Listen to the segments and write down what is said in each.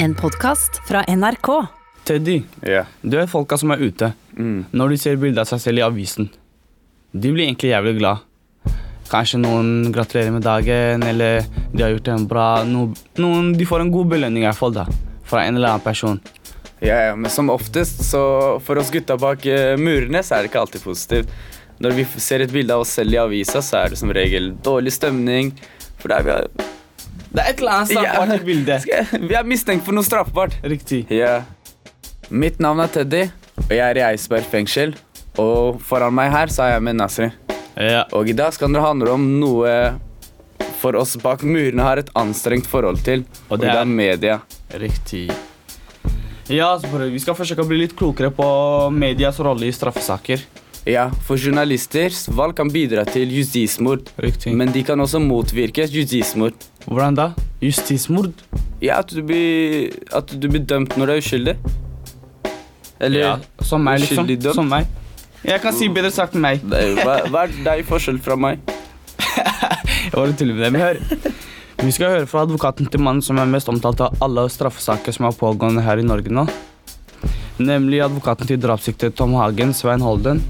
En podkast fra NRK. Teddy, yeah. du er folka som er ute. Mm. Når de ser bilde av seg selv i avisen. De blir egentlig jævlig glad. Kanskje noen gratulerer med dagen, eller de har gjort en bra no, noen, De får en god belønning i hvert fall da, fra en eller annen person. Ja, ja, men som oftest, så for oss gutta bak eh, murene, så er det ikke alltid positivt. Når vi ser et bilde av oss selv i avisa, så er det som regel dårlig stemning. For der vi er, Det er et eller annet straffbart i bildet. Vi er mistenkt for noe straffbart. Riktig. Ja. Mitt navn er Teddy, og jeg er i Eidsberg fengsel. Og foran meg her så er jeg med Nasri. Ja. Og i dag skal det handle om noe for oss bak murene har et anstrengt forhold til. Og Og det det er- media. Riktig. Ja, Vi skal forsøke å bli litt klokere på medias rolle i straffesaker. Ja, for journalisters valg kan bidra til justismord. Riktig. Men de kan også motvirke justismord. Hvordan da? Justismord? Ja, at du blir, at du blir dømt når du er uskyldig. Eller Ja, som meg, liksom. Dømt. Som meg. Jeg kan si bedre sagt enn meg. Hva, hva er deg forskjell fra meg? Jeg bare tuller med det, men hør. Vi skal høre fra advokaten til mannen som er mest omtalt av alle straffesaker som er pågående her i Norge nå. Nemlig advokaten til drapssiktede Tom Hagen, Svein Holden.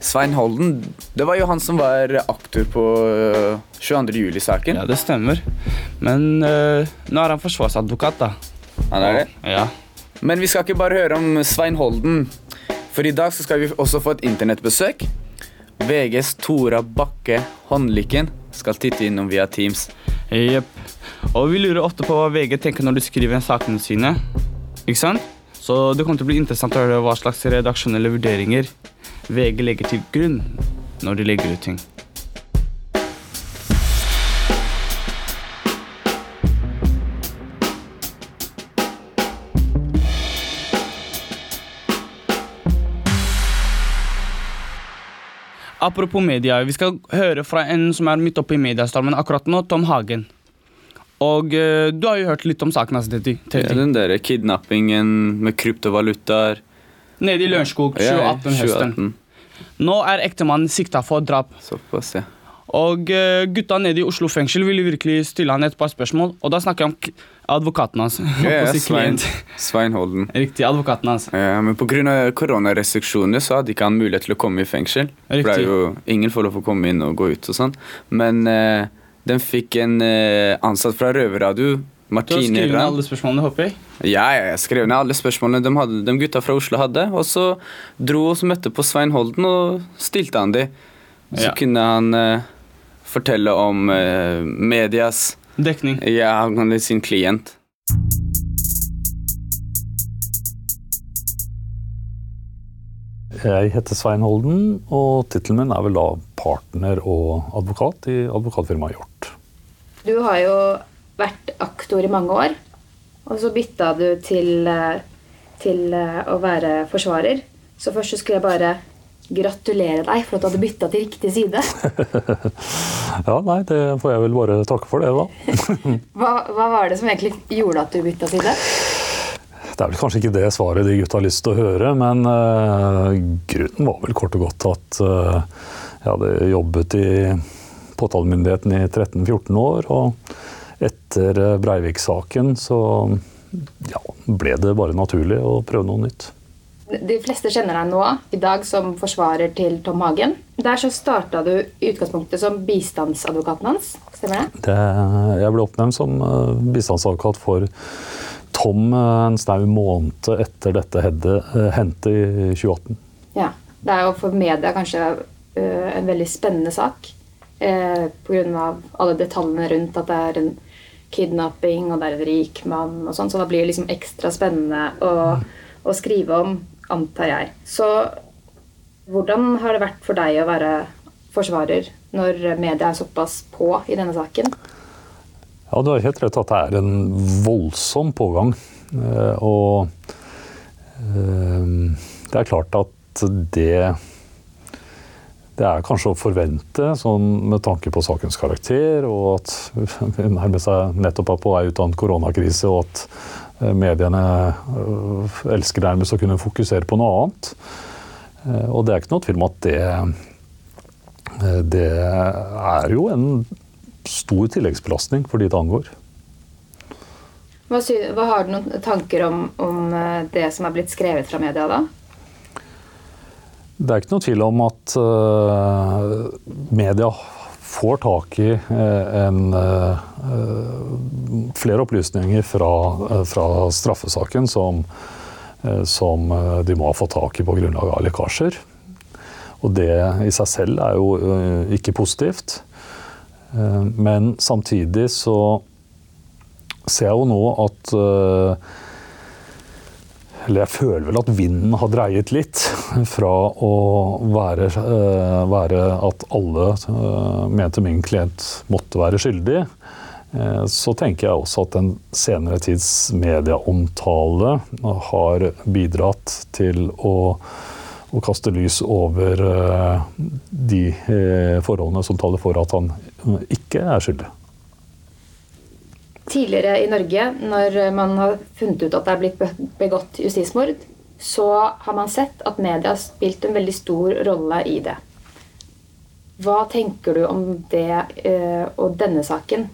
Svein Holden, det var jo han som var aktor på øh, 22. juli-saken. Ja, det stemmer. Men uh, nå er han forsvarsadvokat, da. Han er det. Ja. Men vi skal ikke bare høre om Svein Holden. For i dag så skal vi også få et internettbesøk. VGs Tora Bakke Håndlykken skal titte innom via Teams. Jepp. Og vi lurer ofte på hva VG tenker når de skriver sakene sine. Ikke sant? Så det kommer til å bli interessant å høre hva slags redaksjonelle vurderinger VG legger til grunn når de legger ut ting. Apropos media, vi skal høre fra en som er midt oppe i mediestormen akkurat nå, Tom Hagen. Og eh, du har jo hørt litt om saken hans, Teddy. Ja, den der kidnappingen med kryptovalutaer. Nede i Lørenskog 2018 høsten. Nå er ektemannen sikta for drap. Såpass, ja. Og eh, gutta nede i Oslo fengsel ville virkelig stille han et par spørsmål. Og da snakker jeg om advokaten hans. Ja, ja, Svein. Svein Holden. Riktig, advokaten hans. Ja, men pga. koronarestriksjoner så hadde ikke han mulighet til å komme i fengsel. For det Riktig. er jo Ingen får lov å komme inn og gå ut og sånn. Men eh, den fikk en eh, ansatt fra Røverradio, Du har skrevet ned alle spørsmålene, håper jeg. Ja, ja, jeg skrev ned alle spørsmålene de, hadde, de gutta fra Oslo hadde. Og så dro og møtte på Svein Holden og stilte han de. Så Ja. kunne han eh, fortelle om eh, medias Dekning. Ja, han er sin klient. Jeg heter Svein Holden, og tittelen min er vel da partner og advokat i advokatfirmaet Hjort. Du har jo vært aktor i mange år, og så bytta du til, eh, til eh, å være forsvarer. Så først så skulle jeg bare gratulere deg for at du hadde bytta til riktig side. Ja, nei, det får jeg vel bare takke for det, da. Hva, hva var det som egentlig gjorde at du bytta side? Det er vel kanskje ikke det svaret de gutta har lyst til å høre, men uh, grunnen var vel kort og godt at uh, jeg hadde jobbet i påtalemyndigheten i 13-14 år, og etter eh, Breivik-saken så ja, ble det bare naturlig å prøve noe nytt. De fleste kjenner deg nå i dag som forsvarer til Tom Hagen. Der så starta du i utgangspunktet som bistandsadvokaten hans. Stemmer det? Det, jeg ble oppnevnt som eh, bistandsadvokat for Tom eh, en snau måned etter dette hendte i 2018. Ja. Det er jo for media kanskje en veldig spennende sak. Pga. alle detaljene rundt at det er en kidnapping og det er en rik mann. og sånn, Så da blir det liksom ekstra spennende å, å skrive om, antar jeg. Så hvordan har det vært for deg å være forsvarer når media er såpass på i denne saken? Ja, Du har helt rett at det er en voldsom pågang. Eh, Og eh, det er klart at det det er kanskje å forvente, sånn med tanke på sakens karakter, og at vi nærmer seg nettopp er på vei ut av en koronakrise, og at eh, mediene eh, elsker nærmest å kunne fokusere på noe annet. Eh, Og det er ikke noe tvil om at det, det er jo en stor tilleggsbelastning for de det angår. Hva, hva Har du noen tanker om, om det som er blitt skrevet fra media da? Det er ikke noe tvil om at uh, media får tak i uh, en, uh, flere opplysninger fra, fra straffesaken som, som, de må ha fått tak i på grunnlag av lekkasjer. Og det i seg selv er jo ikke positivt. Men samtidig så ser jeg jo nå at eller jeg føler vel at vinden har dreiet litt fra å være, uh, være at alle uh, mente min klient måtte være skyldig. Uh, så tenker jeg også at den senere tids medieomtale har bidratt til å, å kaste lys over de forholdene som taler for at han ikke er skyldig. Tidligere i Norge, når man har funnet ut at det er blitt begått justismord, så har man sett at media har spilt en veldig stor rolle i det. Hva tenker du om det eh, og denne saken?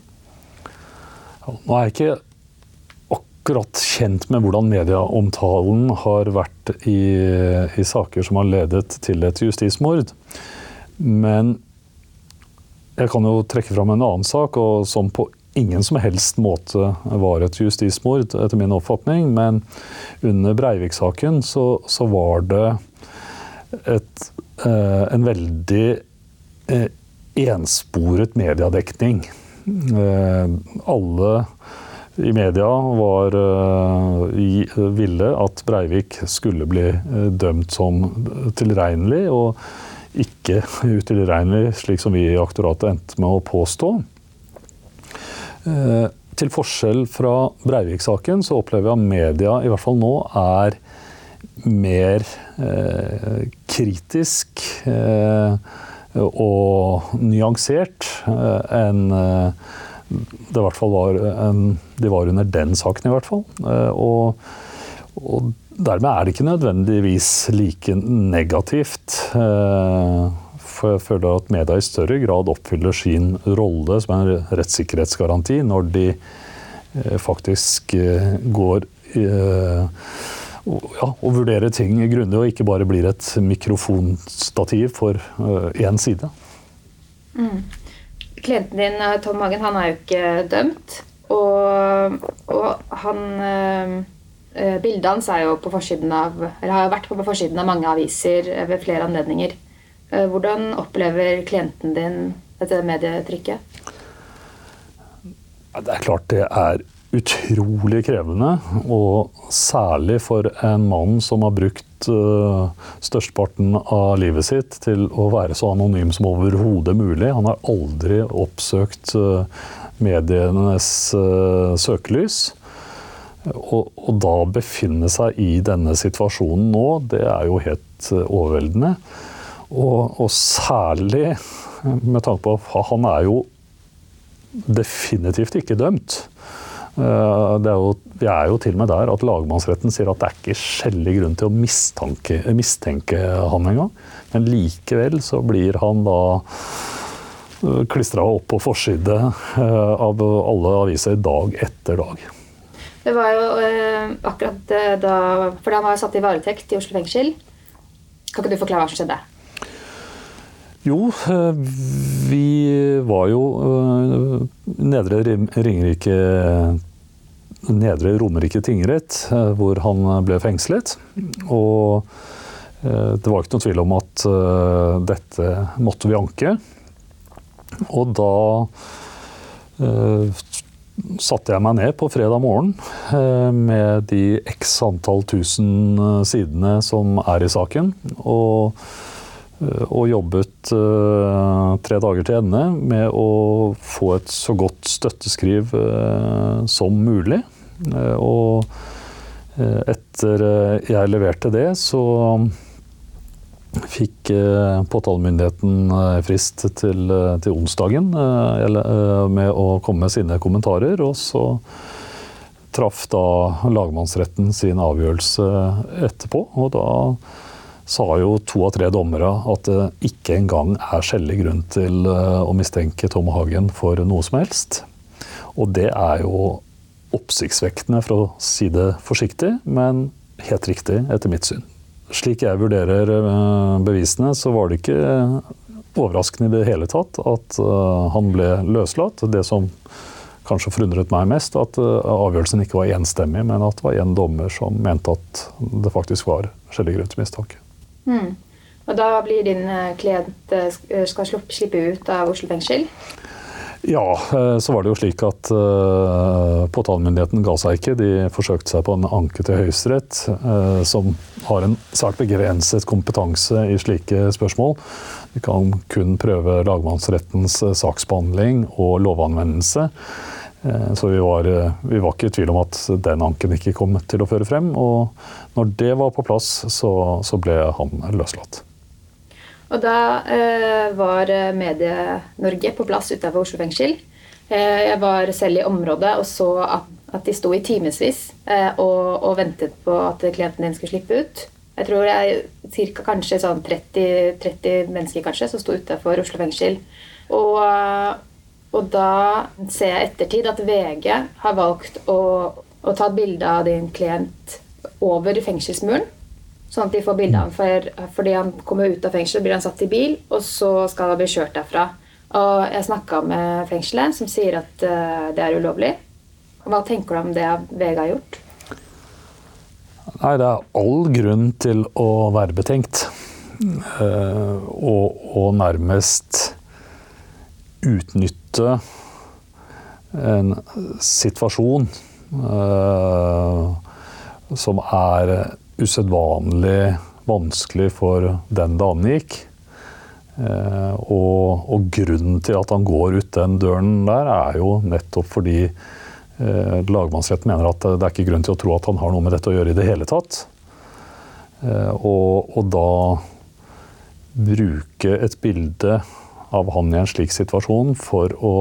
Nå er jeg ikke akkurat kjent med hvordan medieomtalen har vært i, i saker som har ledet til et justismord. Men jeg kan jo trekke fram en annen sak, og som på ingen som helst måte var et justismord, etter min oppfatning. Men under Breivik-saken så, så, var det et, eh, en veldig eh, ensporet mediedekning. Eh, alle i media var, i, ville at Breivik skulle bli dømt som tilregnelig, og ikke utilregnelig, slik som vi i aktoratet endte med å påstå. Eh, til forskjell fra Breivik-saken så opplever jeg at media, i hvert fall nå, er mer eh, kritisk eh, og nyansert eh, enn eh, det hvert fall var en, de var under den saken, i hvert fall. Eh, og, og, dermed er det ikke nødvendigvis like negativt. Eh, for jeg føler at media i større grad oppfyller sin rolle som en rettssikkerhetsgaranti når de eh, faktisk eh, går eh, ja, og vurderer ting grundig, og ikke bare blir et mikrofonstativ for én side. Mm. Klienten din, Tom Hagen, han er jo ikke dømt. Og, og han Bildet hans er jo på forsiden av, eller har vært på forsiden av mange aviser ved flere anledninger. Eh, hvordan opplever klienten din dette medietrykket? Det er klart det er utrolig krevende. Og særlig for en mann som har brukt uh, størsteparten av livet sitt til å være så anonym som overhodet mulig. Han har aldri oppsøkt uh, medienes søkelys. Og, og, da befinne seg i denne situasjonen nå, det er jo helt overveldende. Og, og, særlig med tanke på at han er jo definitivt ikke dømt. Eh, er jo, vi er jo til og med der at lagmannsretten sier at det er ikke skjellig grunn til å mistenke, mistenke han engang. Men likevel så blir han da eh, klistra opp på forside eh, av alle aviser dag etter dag. Det var jo akkurat da For han var satt i varetekt i Oslo fengsel. Kan ikke du forklare hva som skjedde? Jo, eh, vi var jo eh, Nedre Ringerike Nedre Romerike tingrett, eh, hvor han ble fengslet. Og det var ikke noe tvil om at dette måtte vi anke. Og da satte jeg meg ned på fredag morgen med de x antall tusen sidene som er i saken. og og jobbet uh, tre dager til ende med å få et så godt støtteskriv uh, som mulig. Og etter jeg leverte det, så fikk påtalemyndigheten frist til, til onsdagen med å komme med sine kommentarer. Og så traff da lagmannsretten sin avgjørelse etterpå. og da sa jo to av tre dommere at det ikke engang er skjellig grunn til eh, å mistenke Tom Hagen for noe som helst. Og det er jo oppsiktsvekkende, for å si det forsiktig, men helt riktig etter mitt syn. Slik jeg vurderer eh, bevisene, så var det ikke overraskende i det hele tatt at eh, han ble løslatt. Det som kanskje forundret meg mest, at avgjørelsen ikke var enstemmig, men at det var én dommer som mente at det faktisk var skjellig grunn til mistanke. Mm. Og da blir din klient skal slippe ut av Oslo fengsel? Ja, eh, så var det jo slik at påtalemyndigheten ga seg ikke. De forsøkte seg på en anke til Høyesterett, som har en svært begrenset kompetanse i slike spørsmål. De kan kun prøve lagmannsrettens saksbehandling og lovanvendelse. Så vi var, vi var, ikke i tvil om at den anken ikke kom til å føre frem. Og når det var på plass, så, så ble han løslatt. Og da eh, var Medie-Norge på plass utenfor Oslo fengsel. Eh, jeg var selv i området og så at, at de sto i timevis eh, og, og, ventet på at klienten din skulle slippe ut. Jeg tror det er ca. kanskje sånn 30, 30, mennesker kanskje som sto utenfor Oslo fengsel. Og, og, da ser jeg ettertid at VG har valgt å, å ta et bilde av din klient over fengselsmuren. Sånn at de får bilde av ham. For, fordi han kommer ut av fengsel, blir han satt i bil, og så skal han bli kjørt derfra. Og jeg snakka med fengselet, som sier at uh, det er ulovlig. Hva tenker du om det VG har gjort? Nei, det er all grunn til å være betenkt. Uh, og, og, nærmest utnytte en situasjon uh, som er usedvanlig vanskelig for den det angikk. Eh, og, og, grunnen til at han går ut den døren der, er jo nettopp fordi eh, lagmannsretten mener at det er ikke grunn til å tro at han har noe med dette å gjøre i det hele tatt. Eh, og, og da bruke et bilde av han i en slik situasjon for å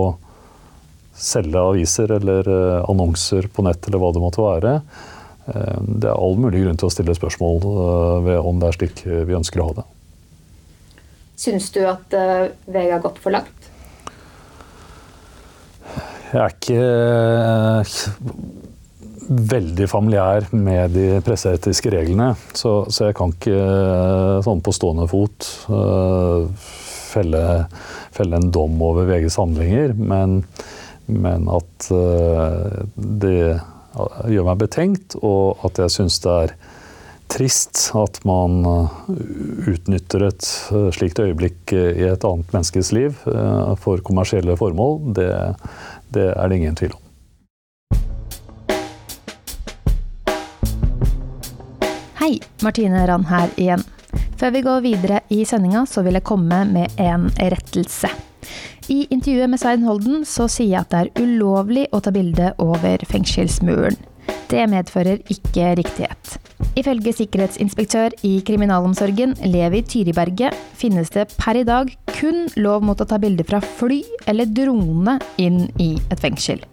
selge aviser eller annonser på nett eller hva det måtte være, Eh, det er all mulig grunn til å stille spørsmål eh, ved om det er slik vi ønsker å ha det. Syns du at eh, VG har gått for langt? Jeg er ikke veldig familiær med de presseetiske reglene. Så, så, jeg kan ikke sånn på stående fot felle, felle en dom over VGs handlinger. Men, men at det gjør meg betenkt, og at jeg syns det er trist at man uh, utnytter et uh, slikt øyeblikk i et annet menneskes liv for kommersielle formål, det, det er det ingen tvil om. Hei, Martine Rand her igjen. Før vi går videre i sendinga, så vil jeg komme med en rettelse. I intervjuet med Svein Holden så sier jeg at det er ulovlig å ta bilde over fengselsmuren. Det medfører ikke riktighet. Ifølge sikkerhetsinspektør i kriminalomsorgen, Levi Tyriberget, finnes det per i dag kun lov mot å ta bilder fra fly eller drone inn i et fengsel.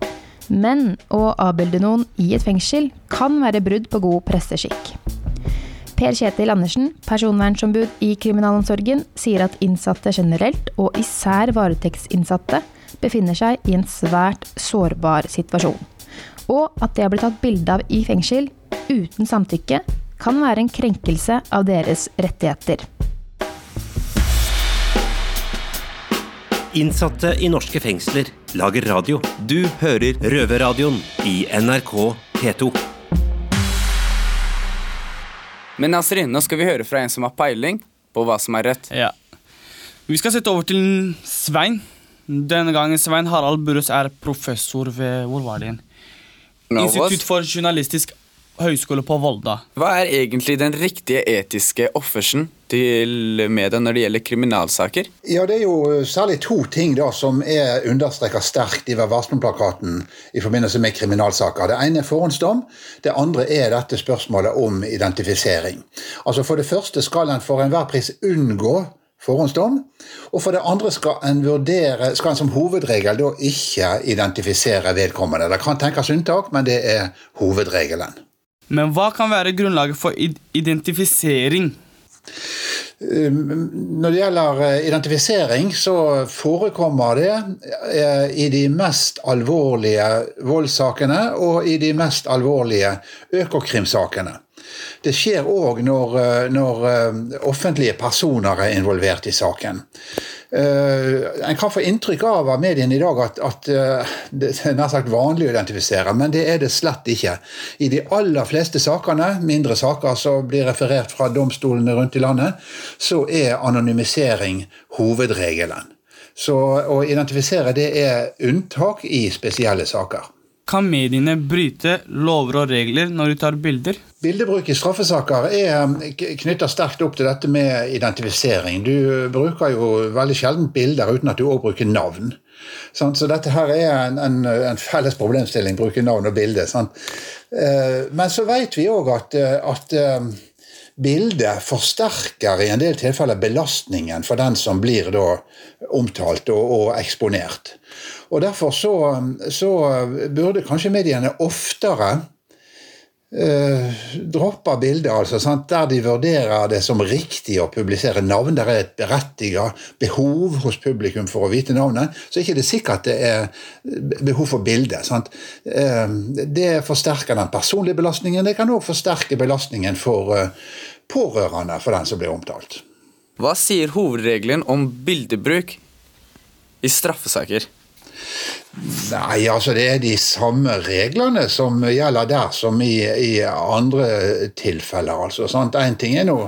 Men å avbilde noen i et fengsel kan være brudd på god presseskikk. Per Kjetil Andersen, personvernsombud i kriminalomsorgen, sier at innsatte generelt, og især varetektsinnsatte, befinner seg i en svært sårbar situasjon. Og at det å bli tatt bilde av i fengsel uten samtykke kan være en krenkelse av deres rettigheter. Innsatte i norske fengsler lager radio. Du hører Røverradioen i NRK P2. Men Nasrin, nå skal vi høre fra en som har peiling på hva som er rett. Ja. Vi skal sette over til Svein. Denne gangen Svein Harald Burøs er professor ved Hvor var det igjen? Institutt for journalistisk høyskole på Volda. Hva er egentlig den riktige etiske offersen til media når det gjelder kriminalsaker? Ja, Det er jo særlig to ting da som er understreket sterkt i Vær varsom-plakaten i forbindelse med kriminalsaker. Det ene er forhåndsdom. Det andre er dette spørsmålet om identifisering. Altså For det første skal en for enhver pris unngå forhåndsdom. Og for det andre skal en, vurdere, skal en som hovedregel da ikke identifisere vedkommende. Det kan tenkes unntak, men det er hovedregelen. Men hva kan være grunnlaget for identifisering? Når det gjelder eh, identifisering, så forekommer det eh, i de mest alvorlige voldssakene og i de mest alvorlige økokrimsakene. Det skjer òg når, eh, når, offentlige personer er involvert i saken. En kan få inntrykk av av mediene i dag at, at det er nær sagt vanlig å identifisere, men det er det slett ikke. I de aller fleste sakene, mindre saker som blir referert fra domstolene rundt i landet, så er anonymisering hovedregelen. Så å identifisere det er unntak i spesielle saker. Kan mediene bryte lover og regler når de tar bilder? Bildebruk i straffesaker er um, knytta sterkt opp til dette med identifisering. Du bruker jo veldig sjelden bilder uten at du òg bruker navn. Så dette her er en, en, en felles problemstilling, bruke navn og bilde. Eh, men så vet vi òg at, at um, bildet forsterker i en del tilfeller belastningen for den som blir omtalt og, og eksponert. Og Derfor så, så burde kanskje mediene oftere eh, droppe bildet, altså, sant? der de vurderer det som riktig å publisere navn. Der er et berettiget behov hos publikum for å vite navnet. Så er det ikke sikkert det er behov for bildet. Eh, det forsterker den personlige belastningen. Det kan òg forsterke belastningen for eh, pårørende for den som blir omtalt. Hva sier hovedregelen om bildebruk i straffesaker? Nei, altså det er de samme reglene som gjelder der som i, i andre tilfeller. altså. Én ting er nå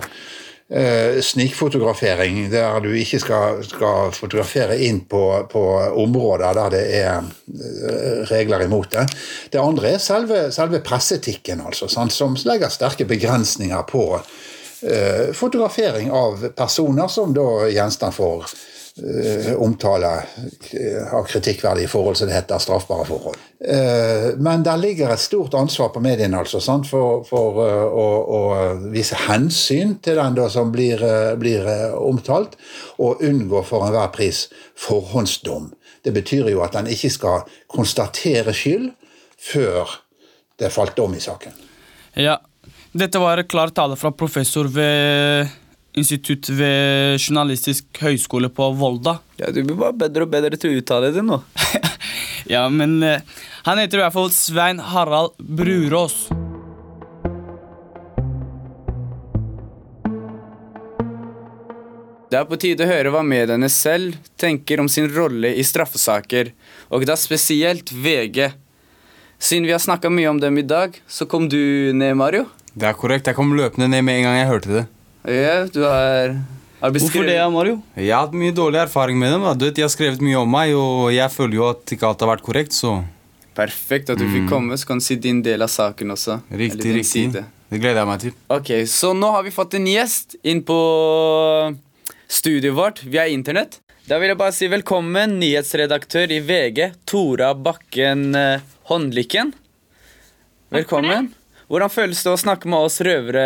eh, snikfotografering, der du ikke skal, skal fotografere inn på, på, områder der det er eh, regler imot det. Det andre er selve, selve presseetikken, altså, sant? som legger sterke begrensninger på eh, fotografering av personer som da gjenstand for omtale eh, av kritikkverdige forhold, som det heter, straffbare forhold. Eh, men der ligger et stort ansvar på mediene altså, for, for å, å, vise hensyn til den da, som blir, blir omtalt, og unngå for enhver pris forhåndsdom. Det betyr jo at en ikke skal konstatere skyld før det falt dom i saken. Ja, dette var klar tale fra professor ved institutt ved Journalistisk høgskole på Volda. Ja, Du blir bare bedre og bedre til å uttale det nå. ja, men uh, han heter i hvert fall Svein Harald Brurås. Det er på tide å høre hva mediene selv tenker om sin rolle i straffesaker, og da spesielt VG. Siden vi har snakka mye om dem i dag, så kom du ned, Mario. Det er korrekt. Jeg kom løpende ned med en gang jeg hørte det. Ja, du har, har Hvorfor det, Mario? Jeg har hatt mye dårlig erfaring med dem. Da. De har skrevet mye om meg, og jeg føler jo at ikke alt har vært korrekt, så Perfekt at du fikk mm. komme, så kan du si din del av saken også. Riktig, riktig. Side. Det gleder jeg meg til. Ok, Så nå har vi fått en gjest inn på studioet vårt via internett. Da vil jeg bare si velkommen, nyhetsredaktør i VG, Tora Bakken eh, Håndlykken. Velkommen. Hvordan føles det å snakke med oss røvere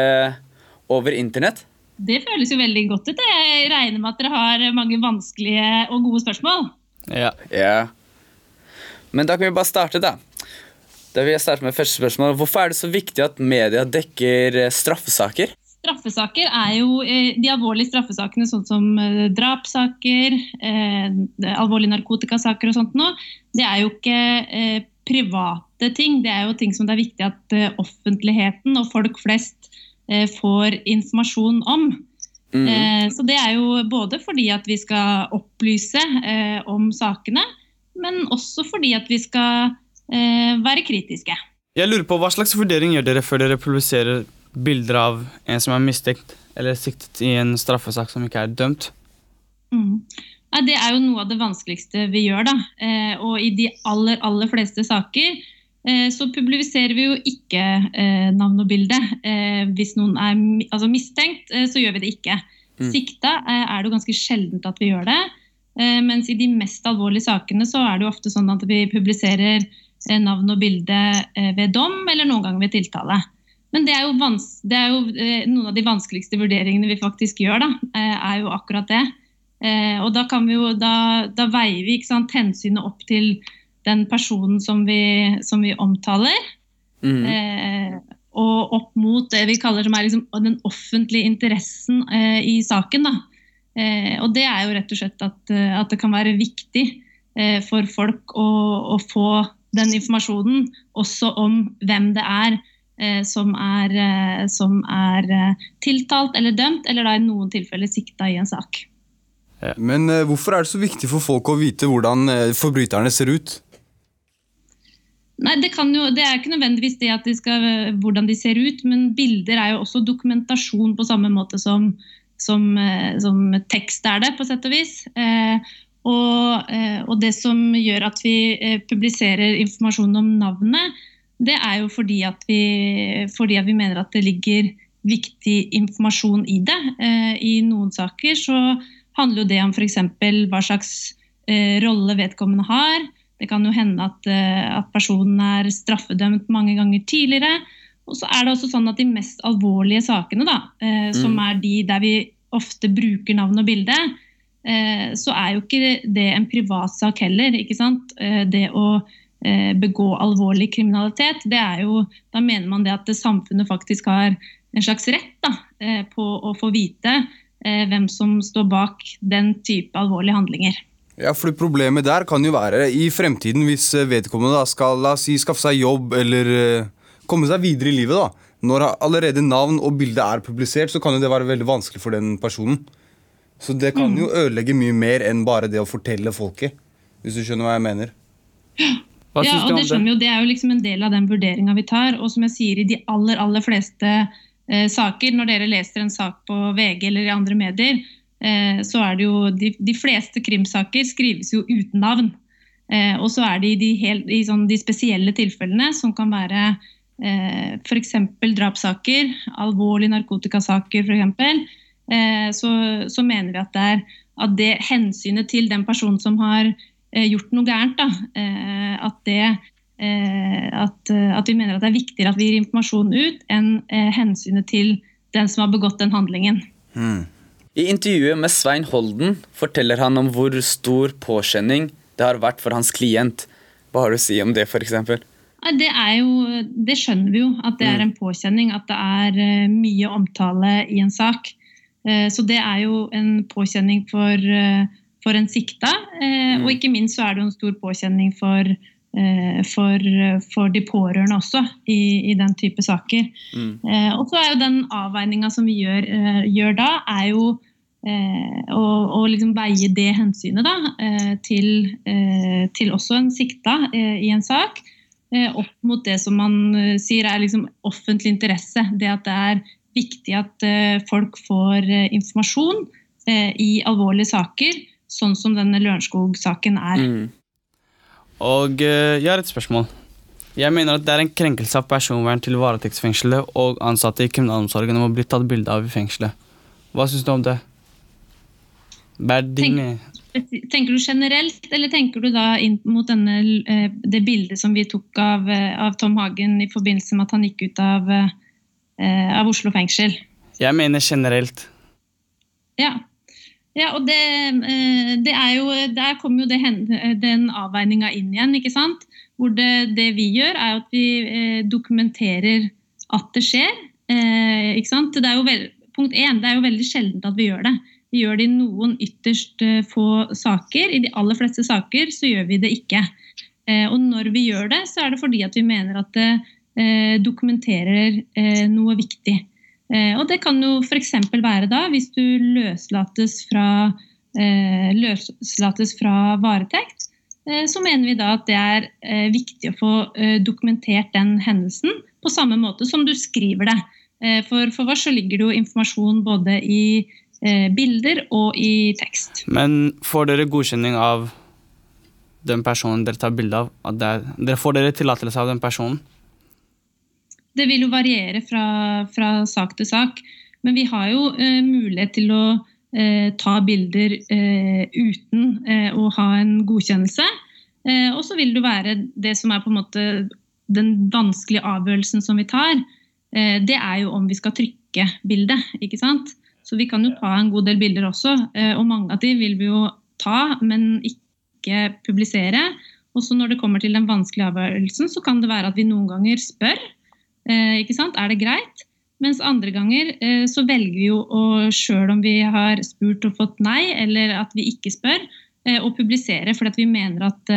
over internett? Det føles jo veldig godt ut. Jeg regner med at dere har mange vanskelige og gode spørsmål. Ja. ja. Men da kan vi bare starte, da. Da vil jeg starte med første spørsmål. Hvorfor er det så viktig at media dekker eh, straffesaker? Straffesaker er jo eh, de alvorlige straffesakene, sånn som eh, drapssaker, alvorlige narkotikasaker og sånt noe. Det er jo ikke private ting. Det er jo ting som det er viktig at offentligheten og folk flest Eh, får informasjon om. Mm. Eh, så det er jo både fordi at vi skal opplyse eh, om sakene, men også fordi at vi skal være kritiske. Jeg lurer på Hva slags vurdering gjør dere før dere publiserer bilder av en som er mistenkt eller siktet i en straffesak som ikke er dømt? Mm. Ja, det er jo noe av det vanskeligste vi gjør. da. Og i de aller, aller fleste saker Eh, så publiserer vi jo ikke eh, navn og bilde. Eh, hvis noen er altså mistenkt, så gjør vi det ikke. Mm. Sikta er det jo ganske sjeldent at vi gjør det. Mens i de mest alvorlige sakene så er det jo ofte sånn at vi publiserer navn og bilde ved dom, eller noen ganger ved tiltale. Men det er, det er, jo noen av de vanskeligste vurderingene vi faktisk gjør, da, er jo akkurat det. Og da, kan vi jo, da, da veier vi sant, hensynet opp til den personen som vi, som vi omtaler. Mm. Eh, og opp mot det vi kaller som er liksom den offentlige interessen eh, i saken. Da. Eh, og det er jo rett og slett at, eh, at det kan være viktig eh, for folk å, å, få den informasjonen også om hvem det er eh, som er, som er tiltalt eller dømt, eller da i noen tilfeller sikta i en sak. Men hvorfor er det så viktig for folk å vite hvordan forbryterne ser ut? Nei, det, jo, det, er ikke nødvendigvis det at de skal, hvordan de ser ut, men bilder er jo også dokumentasjon på samme måte som, som, eh, som tekst er det, på sett og vis. Eh, og, eh, og, det som gjør at vi eh, publiserer informasjon om navnet, det er jo fordi at, vi, fordi at vi mener at det ligger viktig informasjon i det. Eh, I noen saker så handler jo det om f.eks. hva slags eh, rolle vedkommende har det kan jo hende at, eh, at, personen er straffedømt mange ganger tidligere. Og så er det også sånn at de mest alvorlige sakene, da, eh, mm. som er de der vi ofte bruker navn og bilde, eh, så er jo ikke det en privatsak heller. ikke sant? Eh, det å begå alvorlig kriminalitet, det er jo, da mener man det at det samfunnet faktisk har en slags rett da, på å få vite hvem som står bak den type alvorlige handlinger. Ja, for Problemet der kan jo være i fremtiden, hvis eh, vedkommende da skal la oss si, skaffe seg jobb eller uh, komme seg videre i livet. da. Når allerede navn og bilde er publisert, så kan jo det være veldig vanskelig for den personen. Så det kan jo mm. ødelegge mye mer enn bare det å fortelle folket. Hvis du skjønner hva jeg mener. Hva ja, og det, skjønner jo, det er jo liksom en del av den vurderinga vi tar. Og som jeg sier, i de aller, aller fleste eh, saker, når dere leser en sak på VG eller i andre medier, Eh, så er det jo de, de, fleste krimsaker skrives jo uten navn. Eh, og så er det de, helt, i sånn de spesielle tilfellene, som kan være eh, f.eks. drapssaker, alvorlige narkotikasaker f.eks., eh, så, så mener vi at det er at det hensynet til den personen som har eh, gjort noe gærent, da, eh, at, det, eh, at, at, vi mener at det er viktigere at vi gir informasjon ut, enn hensynet til den som har begått den handlingen. Mm. I intervjuet med Svein Holden forteller han om hvor stor påkjenning det har vært for hans klient. Hva har du å si om det, f.eks.? Det, jo, det skjønner vi jo, at det er mm. en påkjenning. At det er eh, mye omtale i en sak. Eh, så det er jo en påkjenning for, eh, for en sikta. Og mm. ikke minst så er det jo en stor påkjenning for, for, for de pårørende også i, i den type saker. Mm. Og så er jo den avveininga som vi gjør, gjør da, er jo Eh, å, å, liksom veie det hensynet da, eh, til, eh, til, også en sikta i en sak opp mot det som man sier er liksom offentlig interesse. Det at det er viktig at folk får informasjon i alvorlige saker, sånn som denne Lørenskog-saken er. Mm. Og jeg har et spørsmål. Jeg mener at det er en krenkelse av personvern til varetektsfengslede og ansatte i kriminalomsorgen om å bli tatt bilde av i fengselet. Hva syns du om det? Tenk, tenker du generelt, eller tenker du da inn mot denne, eh, det bildet som vi tok av, eh, av, Tom Hagen i forbindelse med at han gikk ut av, eh, av Oslo fengsel? Jeg mener generelt. Ja. Ja og det, det, er jo Der kommer jo det, den avveininga inn igjen, ikke sant? Hvor det, det, vi gjør, er at vi dokumenterer at det skjer. ikke sant? Det er jo veld, punkt én, det er jo veldig sjeldent at vi gjør det. Vi gjør det i noen ytterst eh, få saker. I de aller fleste saker så gjør vi det ikke. Eh, og når vi gjør det, så er det fordi at vi mener at det eh, dokumenterer noe viktig. Og det kan jo f.eks. være da hvis du løslates fra, løslates fra varetekt. Så mener vi da at det er viktig å få dokumentert den hendelsen på samme måte som du skriver det. For, for oss så ligger det jo informasjon både i Eh, bilder og i tekst. Men får dere godkjenning av den personen dere tar bilde av? Er, dere får dere tillatelse av den personen? Det vil jo variere fra, fra, sak til sak. Men vi har jo eh, mulighet til å eh, ta bilder eh, uten eh, å ha en godkjennelse. Eh, og så vil det være det som er på en måte den vanskelige avgjørelsen som vi tar. det er jo om vi skal trykke bildet. ikke sant? Så vi kan jo ta en god del bilder også, eh, og mange av de vil vi jo ta, men ikke publisere. Og så når det kommer til den vanskelige avgjørelsen, så kan det være at vi noen ganger spør. Eh, ikke sant? Er det greit? Mens andre ganger eh, så velger vi jo å, sjøl om vi har spurt og fått nei, eller at vi ikke spør, eh, å publisere fordi vi mener at,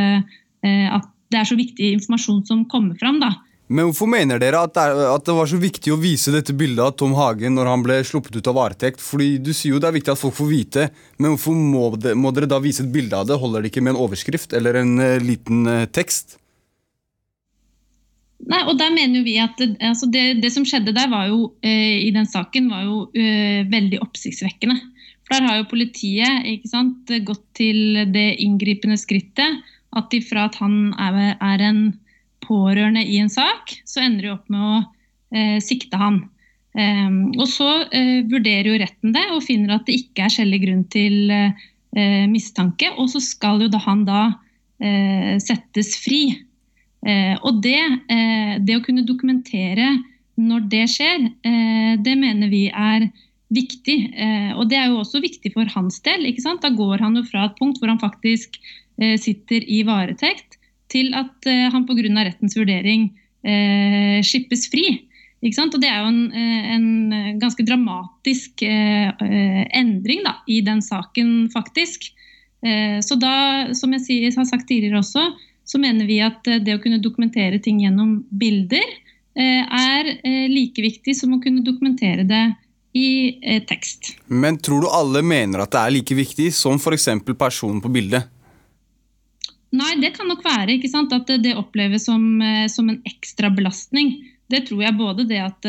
at det er så viktig informasjon som kommer fram. da. Men hvorfor mener dere at det, var så viktig å vise dette bildet av Tom Hagen når han ble sluppet ut av varetekt? Fordi Du sier jo det er viktig at folk får vite, men hvorfor må, dere da vise et bilde av det? Holder det ikke med en overskrift eller en liten tekst? Nei, og der mener vi at altså det, det som skjedde der jo, eh, i den saken, var jo eh, veldig oppsiktsvekkende. For der har jo politiet sant, gått til det inngripende skrittet at de fra at han er, er en pårørende i en sak, så ender de opp med å eh, sikte han. Um, og så eh, vurderer jo retten det og finner at det ikke er skjellig grunn til eh, mistanke, og så skal jo da han da eh, settes fri. Eh, og det, eh, det å kunne dokumentere når det skjer, det mener vi er viktig. og det er jo også viktig for hans del. ikke sant? Da går han jo fra et punkt hvor han faktisk sitter i varetekt, til at han pga. rettens vurdering eh, slippes fri. Ikke sant? Og Det er jo en, en ganske dramatisk eh, endring da, i den saken, faktisk. Eh, så da, som jeg har sagt tidligere også, så mener vi at det å kunne dokumentere ting gjennom bilder eh, er eh, like viktig som å kunne dokumentere det i eh, tekst. Men tror du alle mener at det er like viktig som f.eks. personen på bildet? Nei, det kan nok være ikke sant? at det oppleves som, som en ekstra belastning. Det tror jeg både det at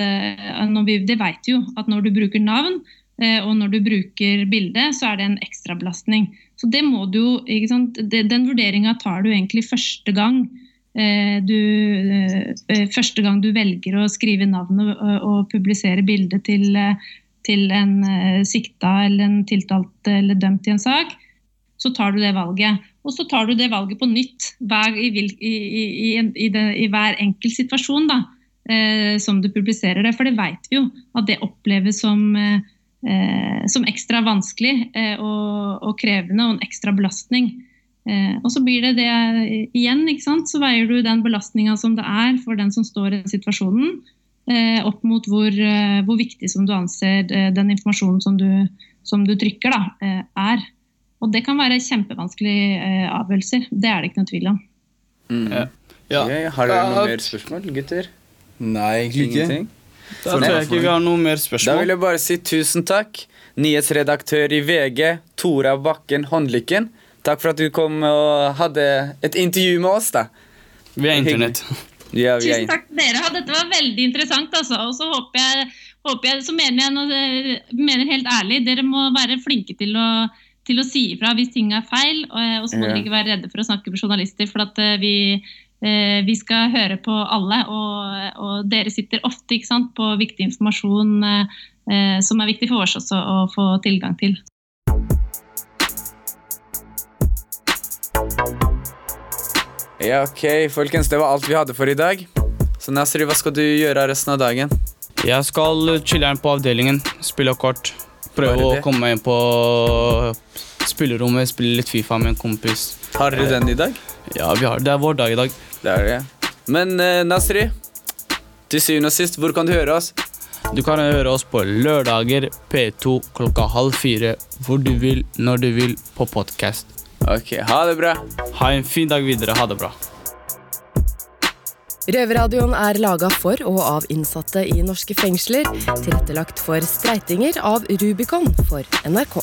vi, Det vet jo at når du bruker navn og når du bruker bilde, så er det en ekstrabelastning. Så det må du jo, ikke sant? Den vurderinga tar du egentlig første gang. Du, første gang du velger å skrive navnet og, publisere bildet til, til en sikta eller en tiltalt eller dømt i en sak, så tar du det valget. Og så tar du det valget på nytt hver, i, i, i, det, i, hver enkelt situasjon da, eh, som du publiserer det. For det vet vi jo at det oppleves som, eh, som ekstra vanskelig eh, og, og, krevende og en ekstra belastning. og så blir det det igjen, ikke sant? så veier du den belastninga som det er for den som står i den situasjonen, opp mot hvor, hvor, viktig som du anser den informasjonen som du, som du trykker, da, er. Og det kan være kjempevanskelige eh, avgjørelser. Det er det ikke noe tvil om. Mm. Ja. Ja. Okay, har dere noen mer spørsmål, gutter? Nei, egentlig ikke. Da tror jeg ikke vi har noe mer spørsmål. Da vil jeg bare si tusen takk. Nyhetsredaktør i VG, Tora Bakken Håndlykken. Takk for at du kom og hadde et intervju med oss. da. Vi er internett. Ja, via Tusen takk til dere. Dette var veldig interessant. altså. Og så håper jeg, håper jeg, så mener jeg noe, mener helt ærlig, dere må være flinke til å til å si ifra hvis ting er feil. Og, og så må ja. dere ikke være redde for å snakke med journalister, for at vi, eh, vi skal høre på alle. Og, og dere sitter ofte sant, på viktig informasjon eh, som er viktig for oss også å få tilgang til. Ja, ok, folkens. Det var alt vi hadde for i dag. Så Nasri, hva skal du gjøre resten av dagen? Jeg skal chiller'n på avdelingen, spille kort. Prøve å komme inn på spillerommet, spille litt Fifa med en kompis. Har dere den i dag? Ja, har, det er vår dag i dag. Det er det. Men uh, Nasri, til syvende og sist, hvor kan du høre oss? Du kan høre oss på lørdager P2 klokka halv fire. Hvor du vil, når du vil, på podkast. Ok, ha det bra. Ha en fin dag videre. Ha det bra. Røverradioen er laga for og av innsatte i norske fengsler. Tilrettelagt for streitinger av Rubicon for NRK.